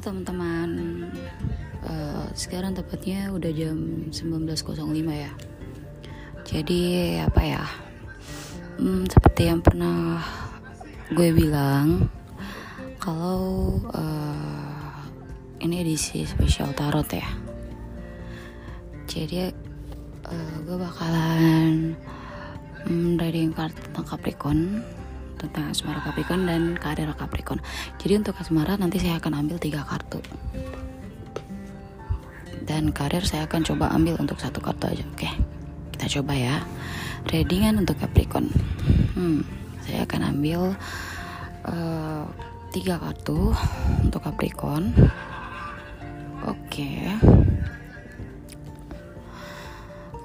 teman-teman. Uh, Sekarang tepatnya udah jam 19.05 ya. Jadi apa ya? Hmm, Seperti yang pernah gue bilang Kalau uh, ini edisi spesial tarot ya. Jadi uh, gue bakalan um, reading card tentang Capricorn tentang asmara Capricorn dan karir Capricorn. Jadi untuk asmara nanti saya akan ambil tiga kartu. Dan karir saya akan coba ambil untuk satu kartu aja. Oke, kita coba ya. Readingan untuk Capricorn. Hmm, saya akan ambil uh, tiga kartu untuk Capricorn. Oke.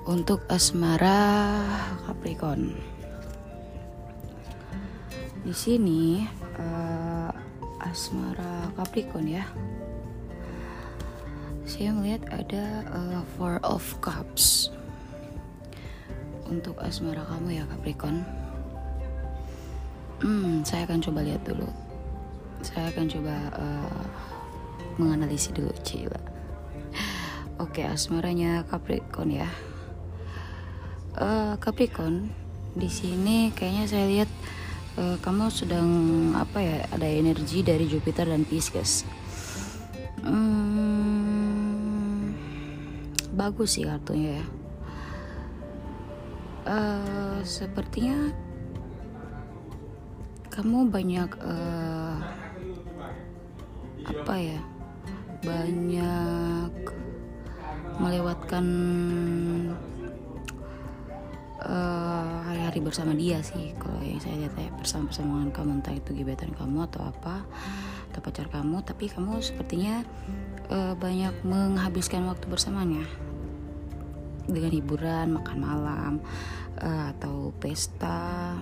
Untuk asmara Capricorn di sini uh, asmara Capricorn ya. Saya melihat ada uh, Four of Cups. Untuk asmara kamu ya Capricorn. Hmm saya akan coba lihat dulu. Saya akan coba uh, menganalisis dulu Cila oke asmaranya Capricorn ya. Uh, Capricorn di sini kayaknya saya lihat uh, kamu sedang apa ya ada energi dari Jupiter dan Pisces. Hmm, bagus sih kartunya ya. Uh, sepertinya kamu banyak uh, apa ya banyak melewatkan hari bersama dia sih. Kalau yang saya lihat ya bersama persamaan kamu entah itu gebetan kamu atau apa atau pacar kamu tapi kamu sepertinya uh, banyak menghabiskan waktu bersamanya dengan hiburan makan malam uh, atau pesta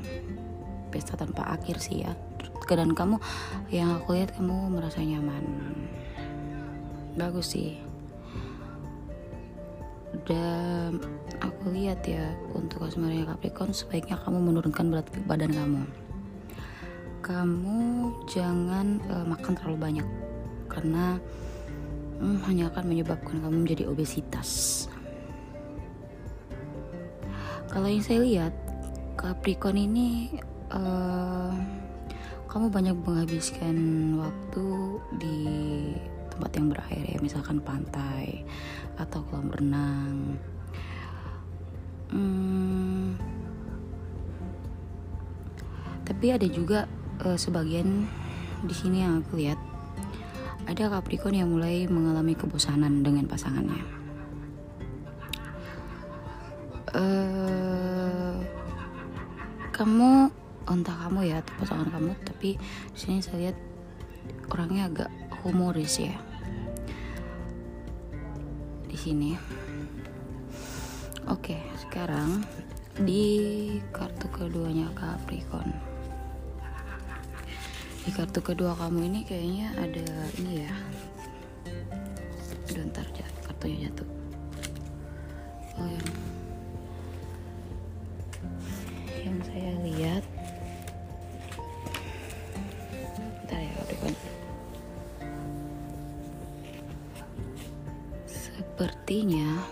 pesta tanpa akhir sih ya. Dan kamu yang aku lihat kamu merasa nyaman. Bagus sih dan aku lihat ya untuk asmaranya Capricorn sebaiknya kamu menurunkan berat badan kamu. Kamu jangan uh, makan terlalu banyak karena hmm, hanya akan menyebabkan kamu menjadi obesitas. Kalau yang saya lihat Capricorn ini uh, kamu banyak menghabiskan waktu di tempat yang berair ya misalkan pantai atau kolam renang. Hmm, tapi ada juga uh, sebagian di sini yang aku lihat ada Capricorn yang mulai mengalami kebosanan dengan pasangannya. Uh, kamu entah kamu ya atau pasangan kamu tapi di sini saya lihat orangnya agak humoris ya di sini. Oke, sekarang di kartu keduanya Capricorn. Di kartu kedua kamu ini kayaknya ada ini ya. Udah ntar kartunya jatuh. Oh yang yang saya lihat Sepertinya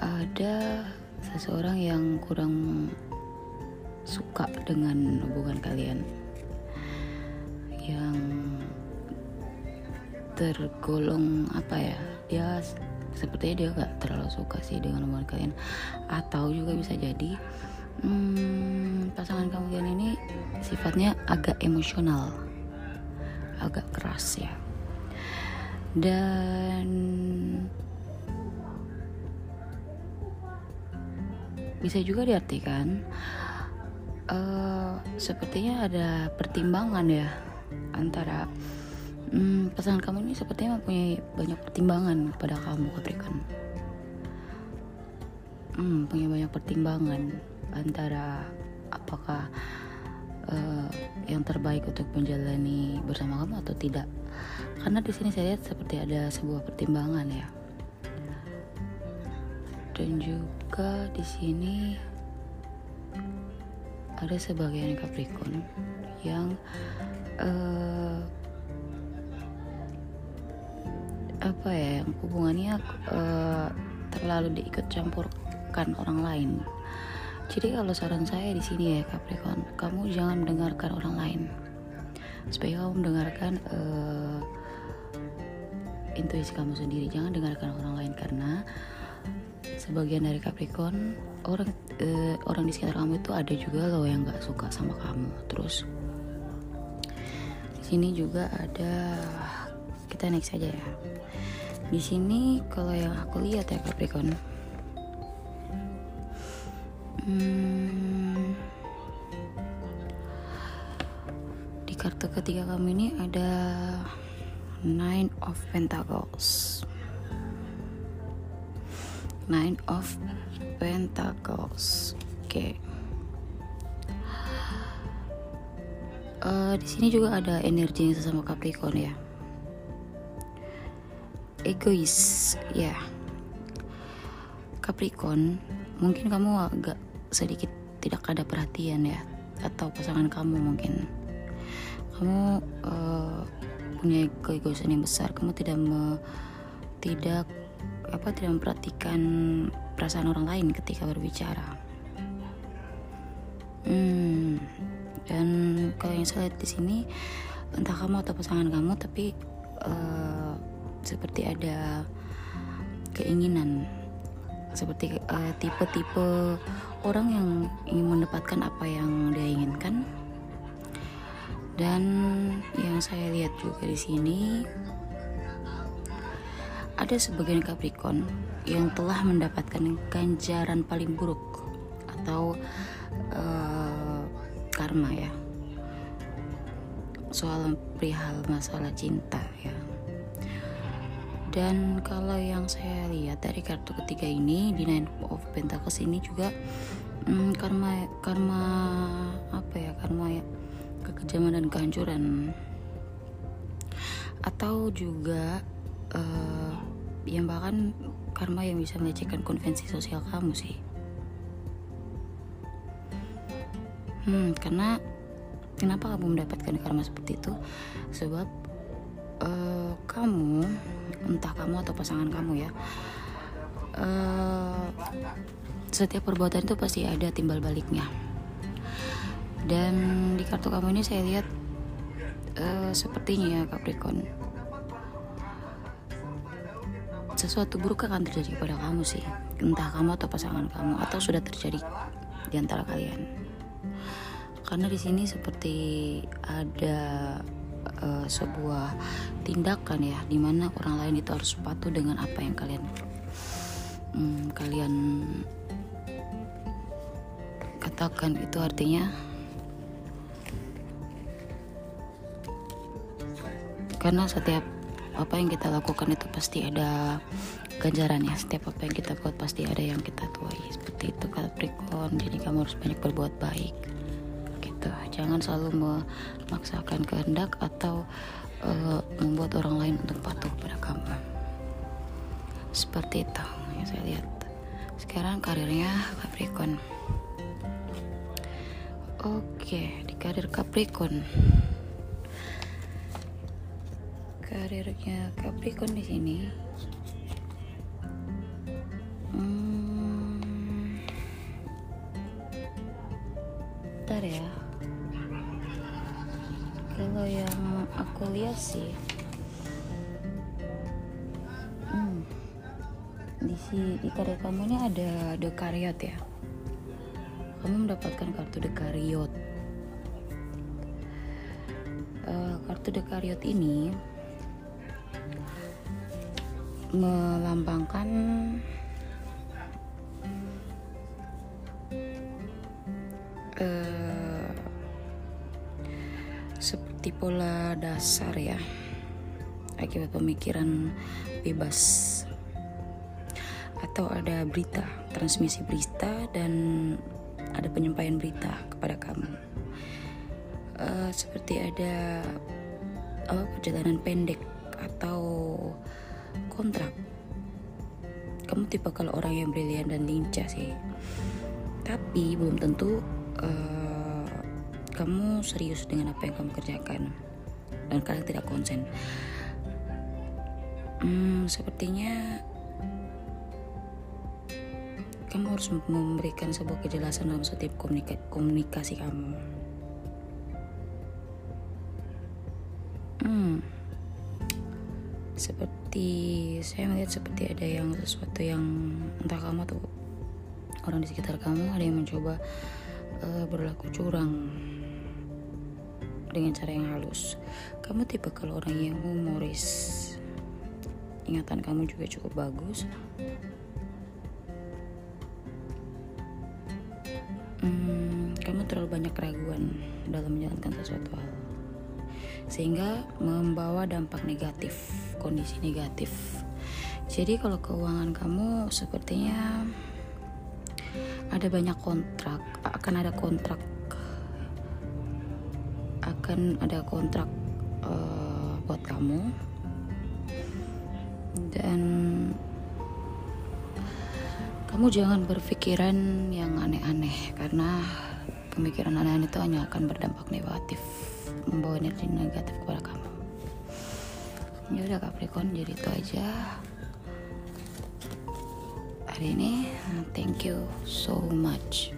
ada seseorang yang kurang suka dengan hubungan kalian. Yang tergolong apa ya dia sepertinya dia gak terlalu suka sih dengan hubungan kalian. Atau juga bisa jadi hmm, pasangan kalian ini sifatnya agak emosional agak keras ya dan bisa juga diartikan uh, sepertinya ada pertimbangan ya antara um, pasangan kamu ini sepertinya mempunyai banyak pertimbangan pada kamu Capricorn. Hmm, punya banyak pertimbangan antara apakah uh, yang terbaik untuk menjalani bersama kamu atau tidak karena di sini saya lihat seperti ada sebuah pertimbangan ya dan juga di sini ada sebagian Capricorn yang uh, apa ya yang hubungannya uh, terlalu diikut campurkan orang lain jadi kalau saran saya di sini ya Capricorn, kamu jangan mendengarkan orang lain. Supaya kamu mendengarkan uh, intuisi kamu sendiri. Jangan dengarkan orang lain karena sebagian dari Capricorn orang uh, orang di sekitar kamu itu ada juga loh yang nggak suka sama kamu. Terus di sini juga ada kita next aja ya. Di sini kalau yang aku lihat ya Capricorn Hmm, di kartu ketiga kamu ini ada Nine of Pentacles. Nine of Pentacles. Oke. Okay. Uh, eh, di sini juga ada energi yang sesama Capricorn ya. Egois, ya. Yeah. Capricorn, mungkin kamu agak sedikit tidak ada perhatian ya atau pasangan kamu mungkin kamu uh, punya keegoisan yang besar. Kamu tidak me, tidak apa tidak memperhatikan perasaan orang lain ketika berbicara. Hmm dan kalau yang saya lihat di sini entah kamu atau pasangan kamu tapi uh, seperti ada keinginan seperti tipe eh, tipe-tipe orang yang ingin mendapatkan apa yang dia inginkan dan yang saya lihat juga di sini ada sebagian Capricorn yang telah mendapatkan ganjaran paling buruk atau uh, karma ya. Soal perihal masalah cinta ya. Dan kalau yang saya lihat dari kartu ketiga ini di Nine of Pentacles ini juga hmm, karma karma kekejaman dan kehancuran. Atau juga uh, yang bahkan karma yang bisa melecehkan konvensi sosial kamu sih. Hmm karena kenapa kamu mendapatkan karma seperti itu? Sebab uh, kamu entah kamu atau pasangan kamu ya uh, setiap perbuatan itu pasti ada timbal baliknya dan di kartu kamu ini saya lihat uh, sepertinya ya Capricorn sesuatu buruk akan terjadi pada kamu sih. Entah kamu atau pasangan kamu atau sudah terjadi di antara kalian. Karena di sini seperti ada uh, sebuah tindakan ya di mana orang lain itu harus patuh dengan apa yang kalian um, kalian katakan. Itu artinya karena setiap apa yang kita lakukan itu pasti ada ganjaran ya. Setiap apa yang kita buat pasti ada yang kita tuai. Seperti itu Capricorn jadi kamu harus banyak berbuat baik. Gitu. Jangan selalu memaksakan kehendak atau uh, membuat orang lain untuk patuh pada kamu. Seperti itu yang saya lihat. Sekarang karirnya Capricorn oke di karir Capricorn karirnya Capricorn di sini. Hmm, bentar ya. Kalau yang aku lihat sih hmm, di si di karya kamu ini ada karyot ya? Kamu mendapatkan kartu the karyot uh, kartu the karyot ini melambangkan uh, seperti pola dasar ya akibat pemikiran bebas. Atau ada berita transmisi berita dan ada penyampaian berita kepada kamu. Uh, seperti ada perjalanan pendek atau kontrak. Kamu tipe kalau orang yang brilian dan lincah sih. Tapi belum tentu uh, kamu serius dengan apa yang kamu kerjakan dan kalian tidak konsen. Hmm, sepertinya kamu harus memberikan sebuah kejelasan dalam setiap komunika komunikasi kamu. Seperti saya melihat seperti ada yang sesuatu yang entah kamu atau orang di sekitar kamu ada yang mencoba uh, berlaku curang dengan cara yang halus. Kamu tipe kalau orang yang humoris. Ingatan kamu juga cukup bagus. Hmm, kamu terlalu banyak keraguan dalam menjalankan sesuatu hal. Sehingga membawa dampak negatif, kondisi negatif. Jadi kalau keuangan kamu sepertinya ada banyak kontrak akan ada kontrak akan ada kontrak uh, buat kamu dan kamu jangan berpikiran yang aneh-aneh karena pemikiran aneh-aneh itu hanya akan berdampak negatif membawa energi negatif kepada kamu ya udah Capricorn jadi itu aja. Hari ini thank you so much